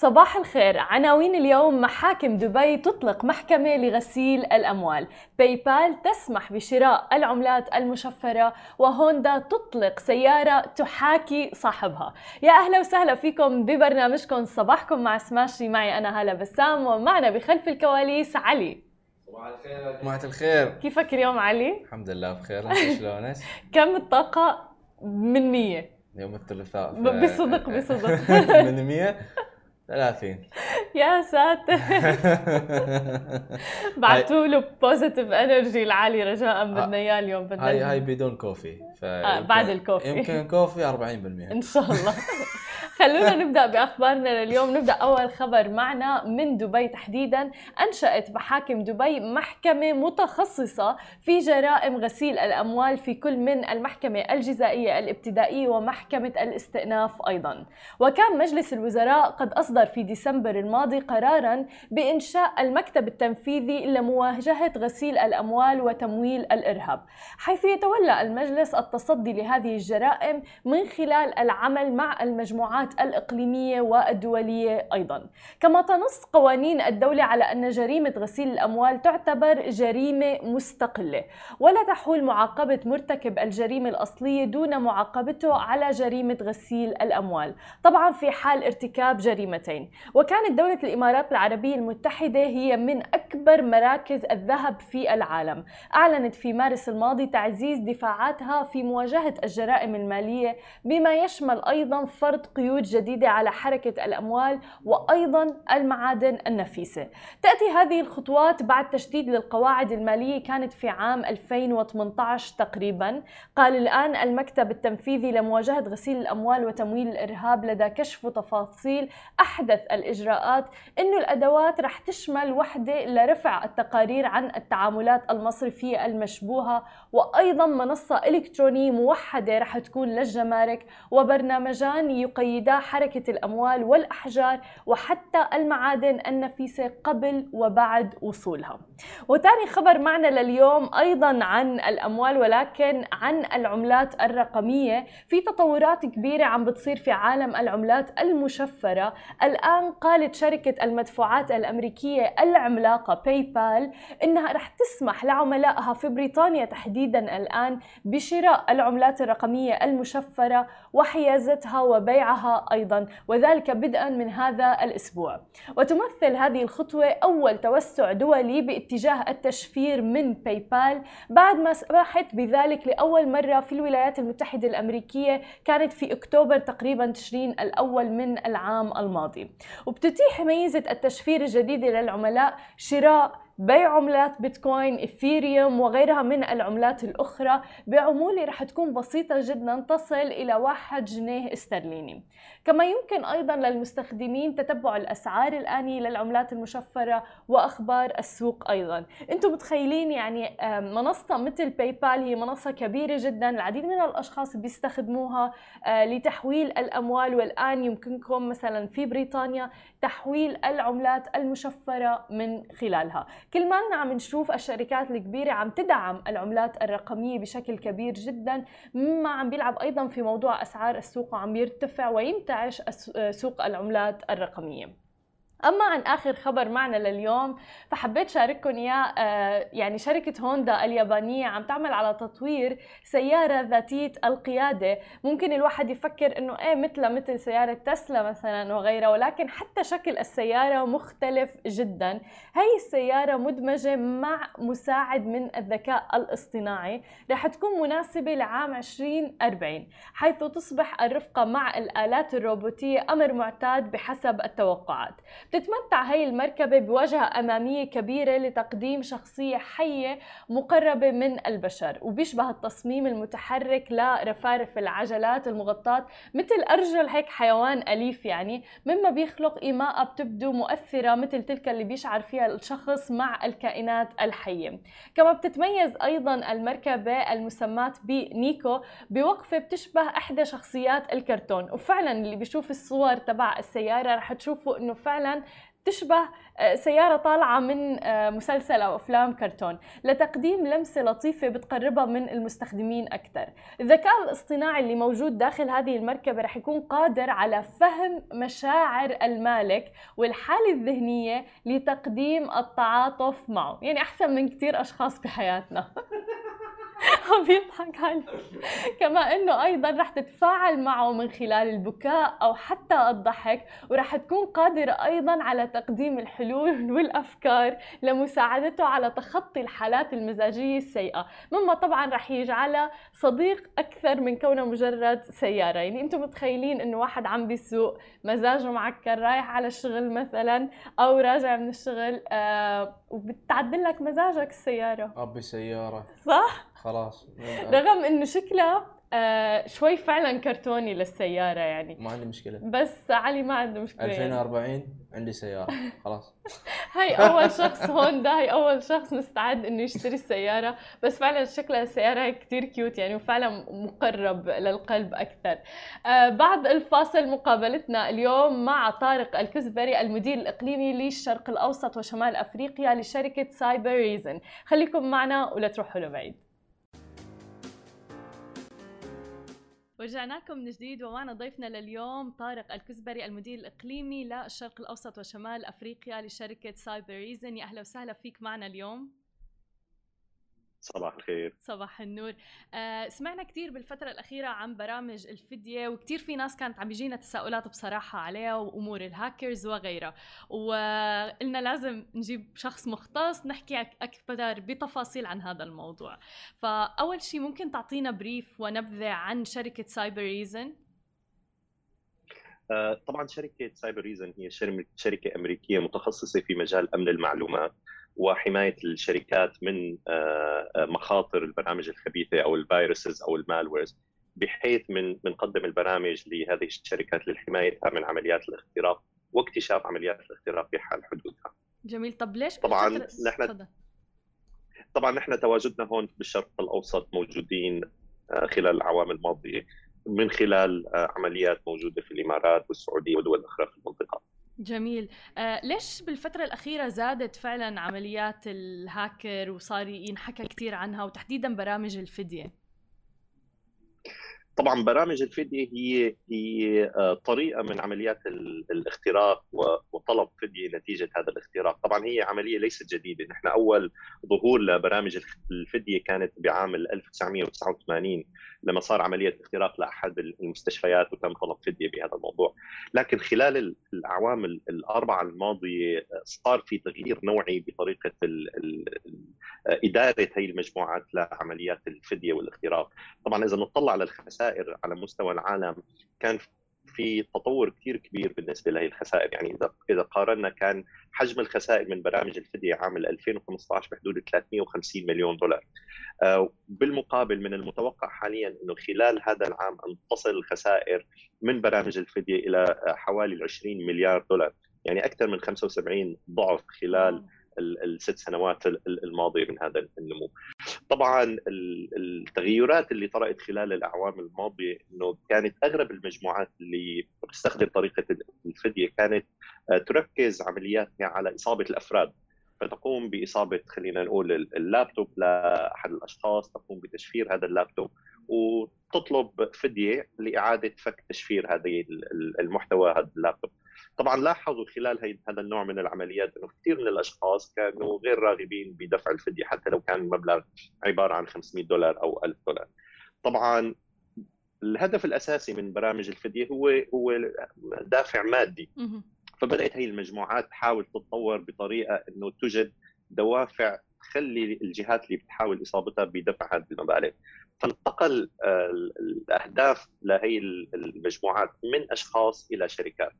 صباح الخير. عناوين اليوم محاكم دبي تطلق محكمة لغسيل الأموال. باي بال تسمح بشراء العملات المشفرة وهوندا تطلق سيارة تحاكي صاحبها. يا أهلا وسهلا فيكم ببرنامجكم. صباحكم مع سماشي. معي أنا هلا بسام ومعنا بخلف الكواليس علي. صباح الخير. جماعة الخير كيفك اليوم علي؟ الحمد لله بخير. أنت شلونك؟ كم الطاقة؟ من مية؟ يوم الثلاثاء ف... بصدق بصدق. من 100 30 يا ساتر. بعتوا له positive energy العالي رجاء بدنا اياه اليوم بدنا هاي هاي بدون coffee. آه بعد ال coffee. يمكن coffee 40% إن شاء الله. خلونا نبدأ بأخبارنا لليوم. نبدأ أول خبر معنا. من دبي تحديدا أنشأت محاكم دبي محكمة متخصصة في جرائم غسيل الأموال في كل من المحكمة الجزائية الابتدائية ومحكمة الاستئناف أيضا. وكان مجلس الوزراء قد أصدر في ديسمبر الماضي قرارا بإنشاء المكتب التنفيذي لمواجهة غسيل الأموال وتمويل الإرهاب. حيث يتولى المجلس التصدي لهذه الجرائم من خلال العمل مع المجموعات الإجراءات الإقليمية والدولية أيضا. كما تنص قوانين الدولة على أن جريمة غسيل الأموال تعتبر جريمة مستقلة ولا تحول معاقبة مرتكب الجريمة الأصلية دون معاقبته على جريمة غسيل الأموال. طبعا في حال ارتكاب جريمتين. وكانت دولة الإمارات العربية المتحدة هي من أكبر مراكز الذهب في العالم. أعلنت في مارس الماضي تعزيز دفاعاتها في مواجهة الجرائم المالية بما يشمل أيضا فرض قيود قيود جديدة على حركة الأموال وأيضا المعادن النفيسة. تأتي هذه الخطوات بعد تشديد للقواعد المالية كانت في عام 2018 تقريبا. قال الآن المكتب التنفيذي لمواجهة غسيل الأموال وتمويل الإرهاب لدى كشف تفاصيل أحدث الإجراءات أنه الأدوات رح تشمل وحدة لرفع التقارير عن التعاملات المصرفية المشبوهة وأيضا منصة إلكترونية موحدة رح تكون للجمارك وبرنامجان يقيدان حركة الأموال والأحجار وحتى المعادن النفيسة قبل وبعد وصولها. وثاني خبر معنا لليوم أيضا عن الأموال ولكن عن العملات الرقمية. في تطورات كبيرة عم بتصير في عالم العملات المشفرة. الآن قالت شركة المدفوعات الأمريكية العملاقة باي بال إنها رح تسمح لعملائها في بريطانيا تحديدا الآن بشراء العملات الرقمية المشفرة وحيازتها وبيعها أيضا وذلك بدءا من هذا الأسبوع. وتمثل هذه الخطوة أول توسع دولي باتجاه التشفير من PayPal بعد ما سمحت بذلك لأول مرة في الولايات المتحدة الأمريكية كانت في أكتوبر تقريبا تشرين الأول من العام الماضي. وبتتيح ميزة التشفير الجديدة للعملاء شراء بيع عملات بيتكوين إثيريوم وغيرها من العملات الأخرى بعمولة رح تكون بسيطة جدا تصل إلى واحد جنيه استرليني. كما يمكن أيضا للمستخدمين تتبع الأسعار الآنية للعملات المشفرة وأخبار السوق أيضا. أنتم متخيلين يعني منصة مثل باي بال هي منصة كبيرة جدا العديد من الأشخاص بيستخدموها آه، لتحويل الأموال والآن يمكنكم مثلا في بريطانيا تحويل العملات المشفرة من خلالها. كل ما عم نشوف الشركات الكبيرة عم تدعم العملات الرقمية بشكل كبير جدا مما عم بيلعب أيضا في موضوع أسعار السوق وعم يرتفع وينتعش سوق العملات الرقمية. أما عن آخر خبر معنا لليوم فحبيت شارككم إياه آه، يعني شركة هوندا اليابانية عم تعمل على تطوير سيارة ذاتية القيادة. ممكن الواحد يفكر إنه إيه مثل مثل سيارة تسلا مثلا وغيرها ولكن حتى شكل السيارة مختلف جدا. هي السيارة مدمجة مع مساعد من الذكاء الاصطناعي. رح تكون مناسبة لعام 2040 حيث تصبح الرفقة مع الآلات الروبوتية أمر معتاد بحسب التوقعات. بتتمتع هي المركبة بواجهة أمامية كبيرة لتقديم شخصية حية مقربة من البشر وبيشبه التصميم المتحرك لرفارف العجلات المغطاة مثل أرجل هيك حيوان أليف يعني مما بيخلق إيماءة بتبدو مؤثرة مثل تلك اللي بيشعر فيها الشخص مع الكائنات الحية. كما بتتميز أيضا المركبة المسماة بنيكو بوقفة بتشبه إحدى شخصيات الكرتون وفعلا اللي بيشوف الصور تبع السيارة رح تشوفوا إنه فعلا بتشبه آه، سيارة طالعة من آه، مسلسل أو أفلام كرتون. لتقديم لمسة لطيفة بتقربها من المستخدمين أكثر الذكاء الاصطناعي اللي موجود داخل هذه المركبة رح يكون قادر على فهم مشاعر المالك والحالة الذهنية لتقديم التعاطف معه. يعني أحسن من كثير أشخاص بحياتنا. عم يضحك علي. كما إنه أيضا رح تتفاعل معه من خلال البكاء أو حتى الضحك ورح تكون قادره أيضا على تقديم الحلول والأفكار لمساعدته على تخطي الحالات المزاجية السيئة. مما طبعا رح يجعلها صديق أكثر من كونه مجرد سيارة. يعني أنتم متخيلين إنه واحد عم بيسوق مزاجه معكر رايح على الشغل مثلا أو راجع من الشغل آه وبتعدل لك مزاجك السيارة. ابي سياره صح؟ خلاص. رغم إنه شكلها آه شوي فعلا كرتوني للسيارة يعني. ما عندي مشكلة. بس علي ما عنده مشكلة يعني. 2040 عندي سيارة. خلاص. هاي أول شخص هوندا هاي أول شخص مستعد إنه يشتري السيارة. بس فعلا شكلها السياره هي كثير cute يعني وفعلا مقرب للقلب أكثر. آه بعد الفاصل مقابلتنا اليوم مع طارق الكزبري المدير الإقليمي للشرق الأوسط وشمال أفريقيا لشركة Cybereason خليكم معنا ولا تروحوا لبعيد. ورجعناكم من جديد ومعنا ضيفنا لليوم طارق الكزبري المدير الإقليمي للشرق الأوسط وشمال أفريقيا لشركة Cybereason يا أهلا وسهلا فيك معنا اليوم. صباح الخير. صباح النور. آه سمعنا كثير بالفترة الأخيرة عن برامج الفدية وكثير في ناس كانت عم يجينا تساؤلات بصراحة عليها وأمور الهاكرز وغيرها. وقلنا لازم نجيب شخص مختص نحكي أكثر بتفاصيل عن هذا الموضوع. فأول شيء ممكن تعطينا brief ونبذة عن شركة Cybereason طبعا شركة Cybereason هي شركة أمريكية متخصصة في مجال أمن المعلومات. وحماية الشركات من آه، آه، مخاطر البرامج الخبيثة أو ال viruses أو ال malwares بحيث من بنقدم البرامج لهذه الشركات للحماية من عمليات الاختراق واكتشاف عمليات الاختراق في حال حدوثها. جميل طب ليش طبعا نحن طبعا نحن تواجدنا هون بالشرق الأوسط موجودين آه، خلال الاعوام الماضية من خلال عمليات موجودة في الإمارات والسعودية ودول أخرى في المنطقة. جميل. آه ليش بالفترة الأخيرة زادت فعلا عمليات الهاكر وصار ينحكى كثير عنها وتحديدا برامج الفدية طبعا برامج الفديه هي هي آه، طريقة من عمليات الاختراق وطلب فديه نتيجة هذا الاختراق، طبعا هي عملية ليست جديدة، نحن أول ظهور لبرامج الفديه كانت بعام 1989 لما صار عملية اختراق لأحد المستشفيات وتم طلب فدية بهذا الموضوع، لكن خلال الأعوام الأربعة الماضية آه، صار في تغيير نوعي بطريقة إدارة هي المجموعات لعمليات الفدية والاختراق، طبعا إذا نطلع على الخسائر الخسائر على مستوى العالم كان في تطور كثير كبير بالنسبة لهي الخسائر. يعني إذا إذا قارنا كان حجم الخسائر من برامج الفدية عام 2015 بحدود 350 مليون دولار. آه، بالمقابل من المتوقع حاليا إنه خلال هذا العام أن تصل الخسائر من برامج الفدية إلى حوالي 20 مليار دولار. يعني أكثر من 75 ضعف خلال الست سنوات الماضية من هذا النمو. طبعا التغيرات اللي طرأت خلال الأعوام الماضية إنه كانت اغلب المجموعات اللي بتستخدم طريقة الفدية كانت آه، تركز عملياتها على إصابة الأفراد. فتقوم بإصابة خلينا نقول اللابتوب لأحد الأشخاص تقوم بتشفير هذا اللابتوب. وتطلب فدية لإعادة فك تشفير هذه المحتوى هذا اللابتوب. طبعا لاحظوا خلال هذا النوع من العمليات إنه كثير من الأشخاص كانوا غير راغبين بدفع الفدية حتى لو كان المبلغ عبارة عن 500 دولار أو 1000 دولار. طبعا الهدف الأساسي من برامج الفدية هو هو دافع مادي. فبدأت هي المجموعات تحاول تتطور بطريقة إنه توجد دوافع تخلي الجهات اللي بتحاول إصابتها بدفع هذه المبالغ فانتقل الأهداف لهي المجموعات من أشخاص إلى شركات.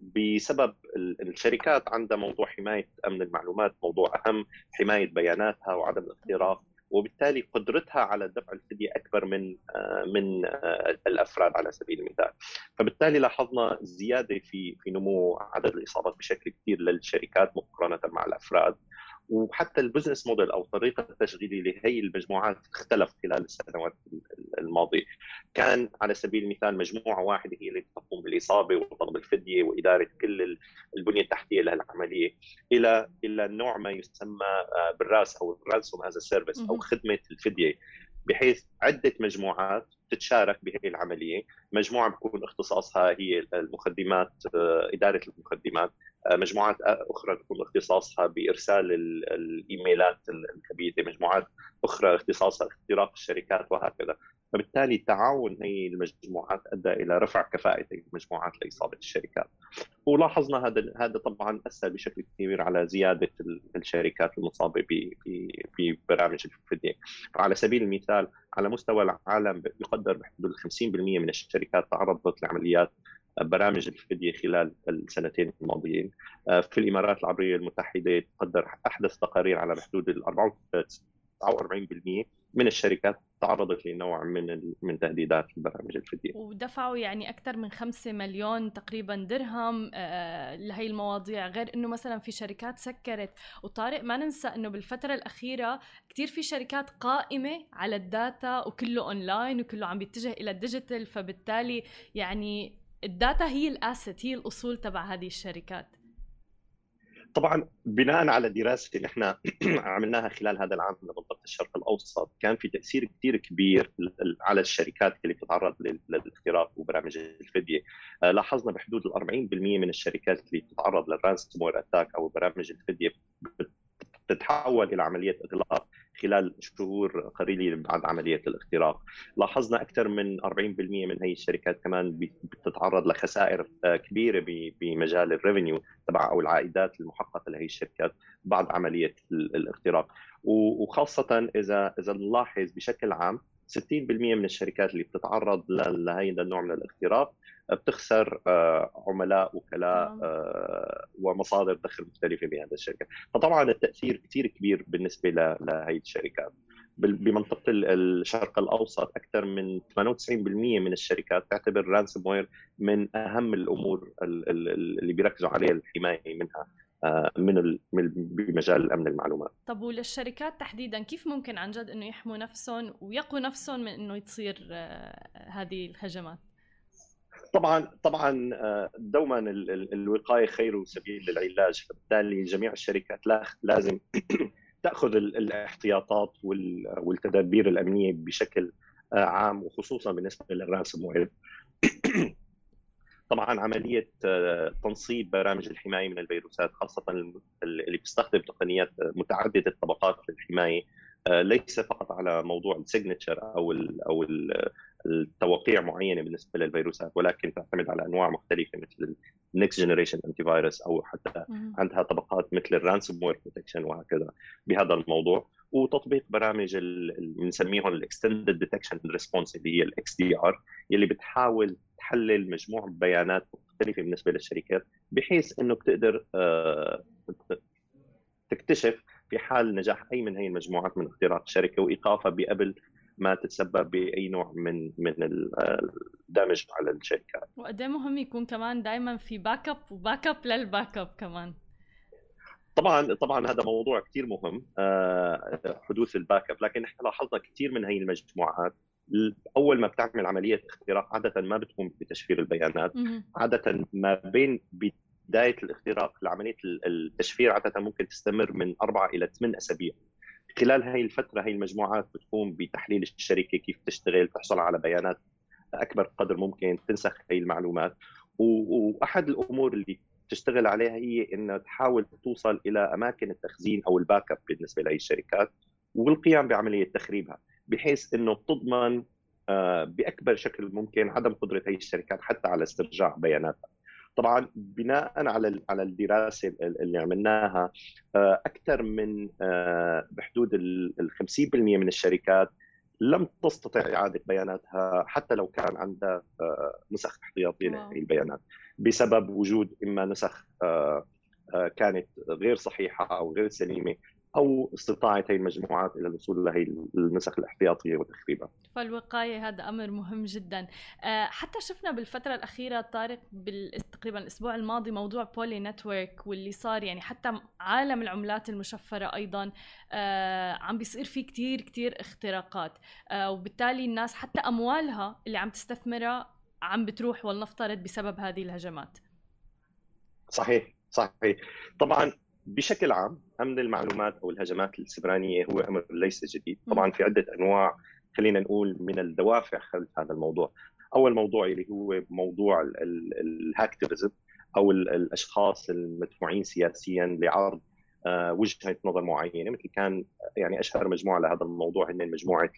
بسبب الشركات عندها موضوع حماية أمن المعلومات موضوع أهم حماية بياناتها وعدم الاختراق وبالتالي قدرتها على دفع الفدية أكبر من آه، من آه، الأفراد على سبيل المثال. فبالتالي لاحظنا زيادة في في نمو عدد الإصابات بشكل كبير للشركات مقارنة مع الأفراد. وحتى البزنس موديل أو طريقة التشغيل لهي المجموعات اختلف خلال السنوات الماضيه كان على سبيل المثال مجموعة واحدة هي اللي تقوم الاصابه وطلب الفدية وإدارة كل البنية التحتية لهالعمليه إلى إلى نوع ما يسمى بال RaaS أو ال ransom as a service أو خدمة الفدية بحيث عدة مجموعات تتشارك بهي العملية، مجموعة بيكون اختصاصها هي المخدمات إدارة المخدمات، مجموعات أخرى تكون اختصاصها بإرسال الإيميلات الخبيثه، مجموعات أخرى اختصاصها اختراق الشركات وهكذا، فبالتالي تعاون هي المجموعات أدى إلى رفع كفاءة المجموعات لاصابه الشركات. ولاحظنا هذا هذا طبعا اثر بشكل كبير على زيادة الشركات المصابة ببرامج الفديه. فعلى سبيل المثال على مستوى العالم يقدر بحدود 50% من الشركات تعرضت لعمليات برامج الفديه خلال السنتين الماضيين في الإمارات العربية المتحدة تقدر أحدث تقارير على بحدود ال 49% من الشركات تعرضت لنوع من من تهديدات البرامج الفديه ودفعوا يعني أكثر من 5 مليون تقريبا درهم آه، لهي المواضيع. غير إنه مثلا في شركات سكرت. وطارق ما ننسى إنه بالفترة الأخيرة كثير في شركات قائمة على ال data وكله أونلاين وكله عم بيتجه إلى ال digital فبالتالي يعني ال data هي ال asset هي الأصول تبع هذه الشركات. طبعا بناء على دراسه اللي إحنا عملناها خلال هذا العام لمنطقه الشرق الأوسط كان في تأثير كثير كبير على الشركات اللي بتتعرض للاختراق وبرامج الفديه آه، لاحظنا بحدود ال 40% من الشركات اللي بتتعرض لل ransom attack أو برامج الفديه بتتحول إلى عملية إغلاق خلال شهور قليلة بعد عملية الاختراق. لاحظنا أكثر من 40% من هي الشركات كمان بتتعرض لخسائر آه، كبيرة بمجال ال revenue تبع أو العائدات المحققة لهي الشركات بعد عملية الاختراق. وخاصة إذا إذا نلاحظ بشكل عام 60% من الشركات اللي بتتعرض لهذا النوع من الاختراق بتخسر آه، عملاء وكلاء نعم. آه، ومصادر دخل مختلفة بهذه الشركة. فطبعا التأثير كثير كبير بالنسبة لهي الشركات. بمنطقة الشرق الأوسط أكثر من 98% من الشركات تعتبر رانسوم وير من أهم الأمور اللي بيركزوا عليها الحماية منها. آه، من بمجال الأمن المعلومات. طب وللشركات تحديدا كيف ممكن عن جد إنه يحموا نفسهم ويقوا نفسهم من إنه تصير هذه الهجمات؟ طبعا طبعا آه، دوما الوقاية خير سبيل للعلاج. فبالتالي جميع الشركات لازم تأخذ الاحتياطات والتدابير الأمنية بشكل آه، عام وخصوصا بالنسبة للرانسوم وير طبعا عملية آه، تنصيب برامج الحماية من الفيروسات خاصة اللي بتستخدم تقنيات متعددة الطبقات للحماية ليس فقط على موضوع ال signature أو ال أو ال التوقيع معينة بالنسبة للفيروسات ولكن تعتمد على أنواع مختلفة مثل ال next generation antivirus أو حتى عندها طبقات مثل ال ransomware protection وهكذا بهذا الموضوع. وتطبيق برامج اللي بنسميهم ال extended detection response اللي هي ال XDR اللي بتحاول تحلل مجموعة بيانات مختلفة بالنسبة للشركات بحيث إنه بتقدر آه، تكتشف في حال نجاح أي من هي المجموعات من اختراق الشركة وإيقافها بقبل ما تتسبب بأي نوع من من ال damage على الشركات وقد إيه مهم يكون كمان دائما في backup و backup لل backup كمان. طبعا طبعا هذا موضوع كثير مهم آه، حدوث ال backup لكن إحنا لاحظنا كثير من هي المجموعات أول ما بتعمل عملية اختراق عادة ما بتقوم بتشفير البيانات عادة ما بين بداية الاختراق لعملية التشفير عادة ممكن تستمر من أربعة إلى ثمان أسابيع. خلال هاي الفترة هاي المجموعات بتقوم بتحليل الشركة كيف تشتغل تحصل على بيانات أكبر قدر ممكن تنسخ هاي المعلومات وأحد الأمور اللي تشتغل عليها هي انها تحاول توصل إلى أماكن التخزين أو ال backup بالنسبة لهي الشركات والقيام بعملية تخريبها بحيث إنه تضمن آه، بأكبر شكل ممكن عدم قدرة هي الشركات حتى على استرجاع بياناتها. طبعا بناء على على الدراسة اللي عملناها آه، أكثر من آه، بحدود ال 50% من الشركات لم تستطع إعادة بياناتها حتى لو كان عندها نسخ احتياطيه لهذه البيانات. بسبب وجود إما نسخ كانت غير صحيحة أو غير سليمة أو استطاعت هي المجموعات إلى الوصول لهي النسخ الاحتياطية وتخريبها. فالوقاية هذا أمر مهم جدا. آه، حتى شفنا بالفترة الأخيرة طارق تقريبا الأسبوع الماضي موضوع بولي نتورك واللي صار يعني حتى عالم العملات المشفرة أيضا آه، عم بيصير في كتير كتير اختراقات آه، وبالتالي الناس حتى أموالها اللي عم تستثمرها عم بتروح ولنفترض بسبب هذه الهجمات. صحيح صحيح. طبعا بشكل عام أمن المعلومات أو الهجمات السيبرانية هو أمر ليس جديد. طبعا في عدة أنواع خلينا نقول من الدوافع خلف هذا الموضوع. أول موضوع اللي هو موضوع ال hacktivism أو الأشخاص المدفوعين سياسيا لعرض وجهة نظر معينة مثل كان يعني أشهر مجموعة لهذا الموضوع هن مجموعة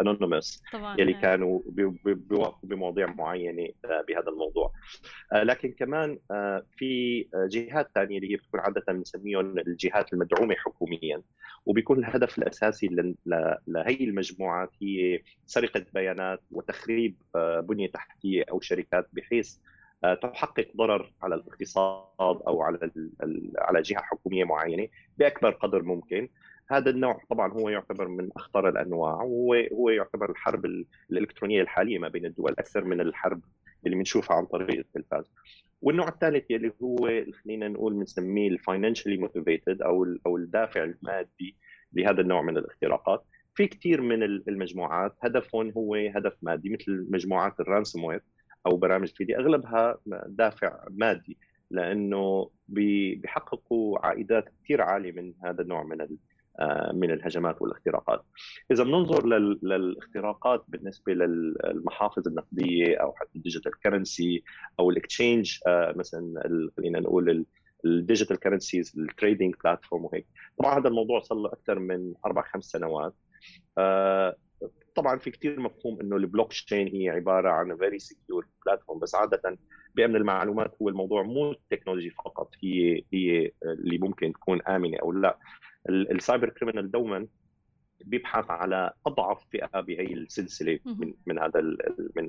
ال Anonymous يلي كانوا بيوقفوا بمواضيع معينة آه، بهذا الموضوع. آه، لكن كمان في جهات ثانية اللي هي بتكون عادة بنسميهم الجهات المدعومة حكوميا وبيكون الهدف الأساسي لهي المجموعات هي سرقة بيانات وتخريب بنية تحتية أو شركات بحيث آه، تحقق ضرر على الاقتصاد أو على على جهة حكومية معينة بأكبر قدر ممكن. هذا النوع طبعا هو يعتبر من أخطر الأنواع وهو هو يعتبر الحرب الإلكترونية الحالية ما بين الدول أكثر من الحرب اللي بنشوفها عن طريق التلفاز. والنوع الثالث اللي هو خلينا نقول بنسميه ال financially motivated أو أو الدافع المادي لهذا النوع من الاختراقات. في كثير من المجموعات هدفهم هو هدف مادي مثل مجموعات ال ransomware أو برامج فدية أغلبها دافع مادي لأنه بيحققوا عائدات كثير عالية من هذا النوع من آه، من الهجمات والاختراقات. إذا بننظر للاختراقات بالنسبة للمحافظ النقدية أو حتى ال digital currency أو ال exchange آه، مثلا خلينا نقول ال digital currencies ال trading platform وهيك طبعا هذا الموضوع صار له أكثر من أربع خمس سنوات آه، طبعا في كثير مفهوم إنه البلوك تشين هي عبارة عن very secure platform بس عادة بأمن المعلومات هو الموضوع مو ال technology فقط هي هي اللي ممكن تكون آمنة أو لا. ال cyber criminal دوما بيبحث على أضعف فئة بهي السلسلة من من هذا من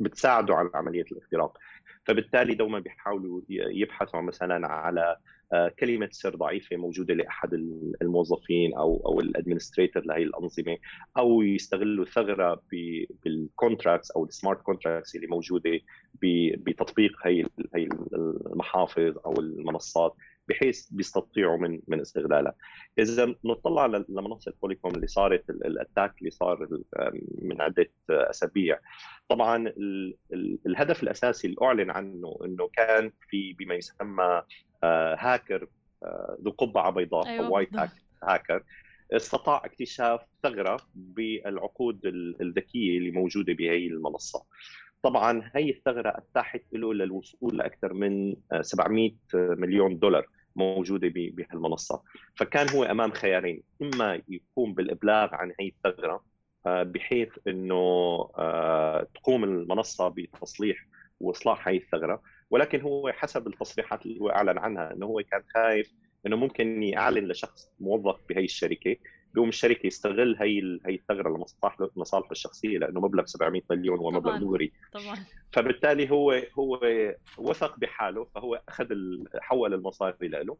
بتساعده على عملية الاختراق. فبالتالي دوما بيحاولوا يبحثوا مثلا على كلمة سر ضعيفة موجودة لأحد الموظفين أو أو ال administrator لهي الأنظمة أو يستغلوا ثغرة بال contracts أو ال smart contracts اللي موجودة بتطبيق هي هي المحافظ أو المنصات بحيث بيستطيعوا من من استغلالها. إذا نطلع لمنصة بوليكوم اللي صارت ال attack اللي صار من عدة أسابيع طبعا الهدف الأساسي اللي أعلن عنه إنه كان في بما يسمى هاكر آه، آه، ذو قبعة بيضاء أيوة أو white hacker. استطاع اكتشاف ثغرة بالعقود الذكية اللي موجودة بهي المنصة. طبعا هي الثغرة أتاحت له للوصول لأكثر من 700 آه، مليون دولار موجودة بهالمنصة. فكان هو أمام خيارين. إما يقوم بالإبلاغ عن هي الثغرة بحيث إنه تقوم المنصة بتصليح وإصلاح هي الثغرة ولكن هو حسب التصريحات اللي هو أعلن عنها إنه هو كان خايف إنه ممكن يعلن لشخص موظف بهي الشركة بيقوم الشركة يستغل هي هي الثغرة لمصلحته مصالحه الشخصية لأنه مبلغ 700 مليون هو مبلغ دوري. طبعا. فبالتالي هو هو وثق بحاله فهو أخذ حول المصاري له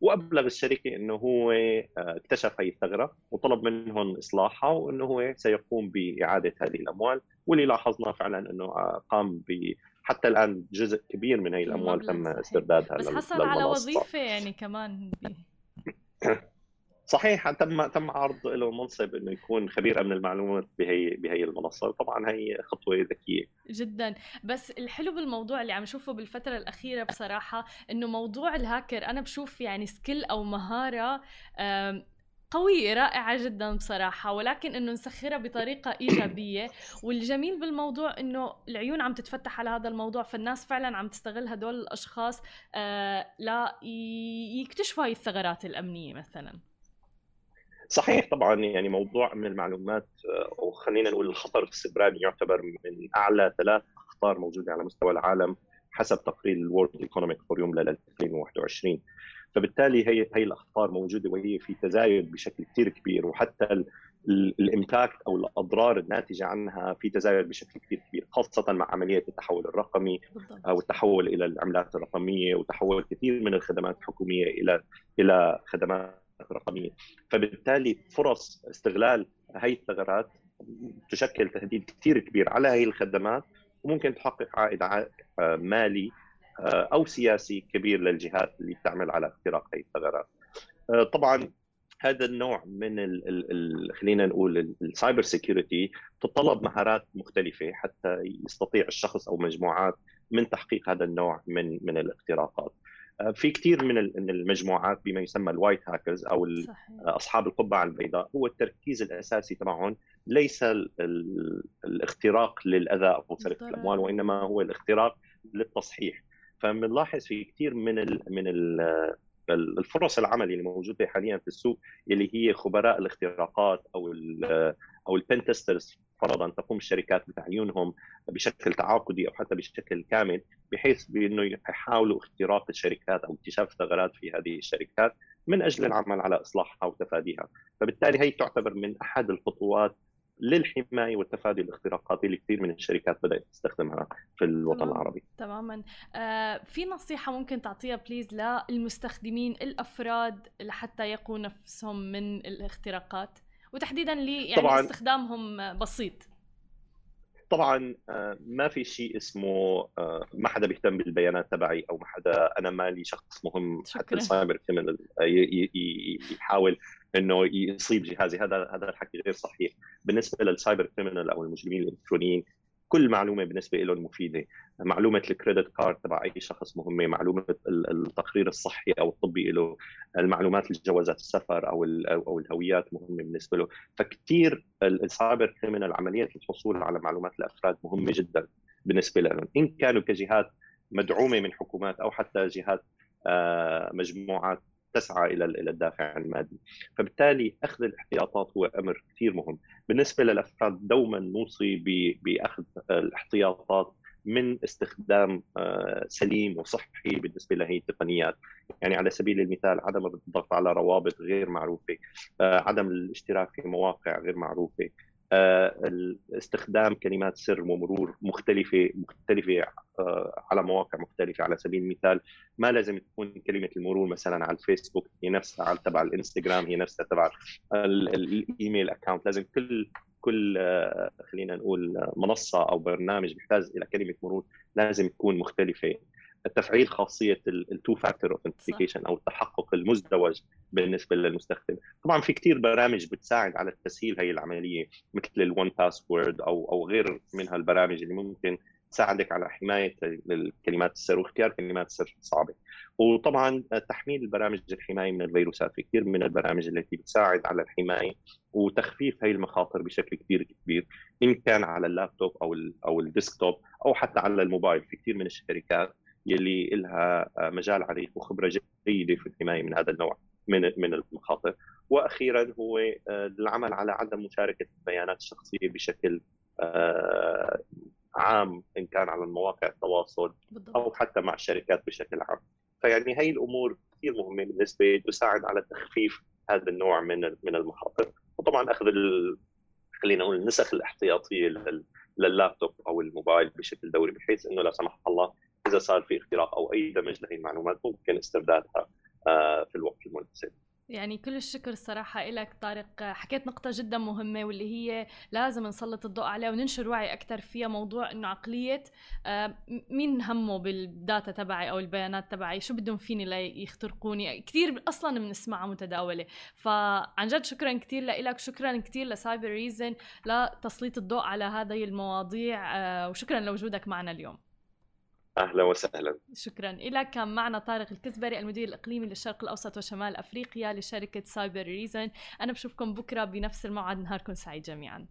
وأبلغ الشركة إنه هو آه، اكتشف هي الثغرة وطلب منهم إصلاحها وإنه هو سيقوم بإعادة هذه الأموال. واللي لاحظنا فعلا إنه آه، قام ب حتى الآن جزء كبير من هي الأموال تم استردادها بس حصل على وظيفة يعني كمان صحيح تم تم عرض له منصب إنه يكون خبير أمن المعلومات بهي بهي المنصة. طبعا هي خطوة ذكية. جدا. بس الحلو بالموضوع اللي عم شوفه بالفترة الأخيرة بصراحة إنه موضوع الهاكر أنا بشوف يعني سكيل أو مهارة قوية رائعة جدا بصراحة ولكن إنه نسخرها بطريقة إيجابية. والجميل بالموضوع إنه العيون عم تتفتح على هذا الموضوع فالناس فعلا عم تستغل هدول الأشخاص آه لا يكتشفوا هاي الثغرات الأمنية مثلا. صحيح طبعا يعني موضوع من المعلومات أو آه، خلينا نقول الخطر السيبراني يعتبر من أعلى ثلاث أخطار موجودة على مستوى العالم حسب تقرير ال World Economic Forum لل 2021 فبالتالي هي هي الأخطار موجودة وهي في تزايد بشكل كثير كبير وحتى ال impact أو الأضرار الناتجة عنها في تزايد بشكل كثير كبير خاصة مع عملية التحول الرقمي أو التحول إلى العملات الرقمية وتحول كثير من الخدمات الحكومية إلى إلى خدمات رقمية. فبالتالي فرص استغلال هي الثغرات تشكل تهديد كثير كبير على هي الخدمات وممكن تحقق عائد مالي أو سياسي كبير للجهات اللي بتعمل على اختراق هي الثغرات. طبعا هذا النوع من ال ال ال خلينا نقول ال cyber security تتطلب مهارات مختلفة حتى يستطيع الشخص أو مجموعات من تحقيق هذا النوع من من الاختراقات. آه، في كثير من المجموعات بما يسمى ال white hackers أو. أصحاب القبعة البيضاء هو التركيز الأساسي تبعهم ليس الاختراق للأذى أو سرقه الأموال وإنما هو الاختراق للتصحيح فبنلاحظ في كثير من ال من ال الفرص العمل اللي موجودة حاليا في السوق اللي هي خبراء الاختراقات أو ال أو ال pen testers فرضا تقوم الشركات بتعيينهم بشكل تعاقدي أو حتى بشكل كامل بحيث بإنه يحاولوا اختراق الشركات أو اكتشاف ثغرات في هذه الشركات من أجل العمل على إصلاحها وتفاديها، فبالتالي هي تعتبر من أحد الخطوات للحماية والتفادي الاختراقات اللي كثير من الشركات بدأت تستخدمها في الوطن تمام. العربي. تماما. آه في نصيحة ممكن تعطيها بليز للمستخدمين الأفراد لحتى يقوا نفسهم من الاختراقات وتحديدا اللي يعني طبعاً استخدامهم بسيط. طبعا آه، ما في شيء اسمه آه، ما حدا بيهتم بالبيانات تبعي أو ما حدا أنا مالي شخص مهم حتى ال cyber criminal يحاول إنه يصيب جهازي. هذا هذا الحكي غير صحيح. بالنسبة لل cyber criminal أو المجرمين الإلكترونيين كل معلومة بالنسبة لهم مفيدة. معلومة ال credit card تبع أي شخص مهمة معلومة التقرير الصحي أو الطبي له المعلومات الجوازات السفر أو أو الهويات مهمة بالنسبة له. فكثير السايبر كريمنال عمليه الحصول على معلومات الافراد مهمة جدا بالنسبة لهم. إن كانوا كجهات مدعومة من حكومات أو حتى جهات آه، مجموعات تسعى إلى إلى الدافع المادي. فبالتالي أخذ الاحتياطات هو أمر كثير مهم. بالنسبة للأفراد دوما نوصي بأخذ الاحتياطات من استخدام آه، سليم وصحي بالنسبة لهي التقنيات. يعني على سبيل المثال عدم الضغط على روابط غير معروفة آه، عدم الاشتراك في مواقع غير معروفة. استخدام كلمات سر ومرور مختلفة مختلفة آه، على مواقع مختلفة. على سبيل المثال ما لازم تكون كلمة المرور مثلا على الفيسبوك هي نفسها على تبع الإنستغرام هي نفسها تبع الإيميل اكونت لازم كل كل آه، خلينا نقول منصة أو برنامج بيحتاج إلى كلمة مرور لازم تكون مختلفة. تفعيل خاصية ال two factor authentication أو التحقق المزدوج بالنسبة للمستخدم. طبعا في كثير برامج بتساعد على تسهيل هي العملية مثل ال One Password أو أو غير منها البرامج اللي ممكن تساعدك على حماية الكلمات السر واختيار كلمات سر صعبة. وطبعا تحميل البرامج الحماية من الفيروسات في كثير من البرامج التي بتساعد على الحماية وتخفيف هي المخاطر بشكل كثير كبير إن كان على اللابتوب أو أو الديسكتوب أو حتى على الموبايل. في كثير من الشركات يلي لها مجال عريق وخبرة جيدة في الحماية من هذا النوع من من المخاطر. وأخيرا هو آه، العمل على عدم مشاركة البيانات الشخصية بشكل آه، عام إن كان على مواقع التواصل أو حتى مع الشركات بشكل عام. فيعني هي الأمور كثير مهمة بالنسبة تساعد على تخفيف هذا النوع من من المخاطر. وطبعا أخذ خلينا نقول النسخ الاحتياطية لللابتوب أو الموبايل بشكل دوري بحيث إنه لا سمح الله إذا صار في اختراق أو أي damage لهي المعلومات ممكن استردادها آه، في الوقت المناسب. يعني كل الشكر الصراحة لك طارق. حكيت نقطة جدا مهمة واللي هي لازم نسلط الضوء عليها وننشر وعي أكثر فيها موضوع إنه عقلية آه، مين همه بال data تبعي أو البيانات تبعي؟ شو بدهم فيني ليخترقوني؟ كثير أصلا بنسمعها متداولة. فعن جد شكرا كثير لك شكرا كثير ل Cybereason لتسليط الضوء على هذه المواضيع آه، وشكرا لوجودك معنا اليوم. أهلا وسهلا. شكرا. لك كان معنا طارق الكزبري المدير الإقليمي للشرق الأوسط وشمال أفريقيا لشركة Cybereason أنا بشوفكم بكرة بنفس الموعد. نهاركم سعيد جميعا.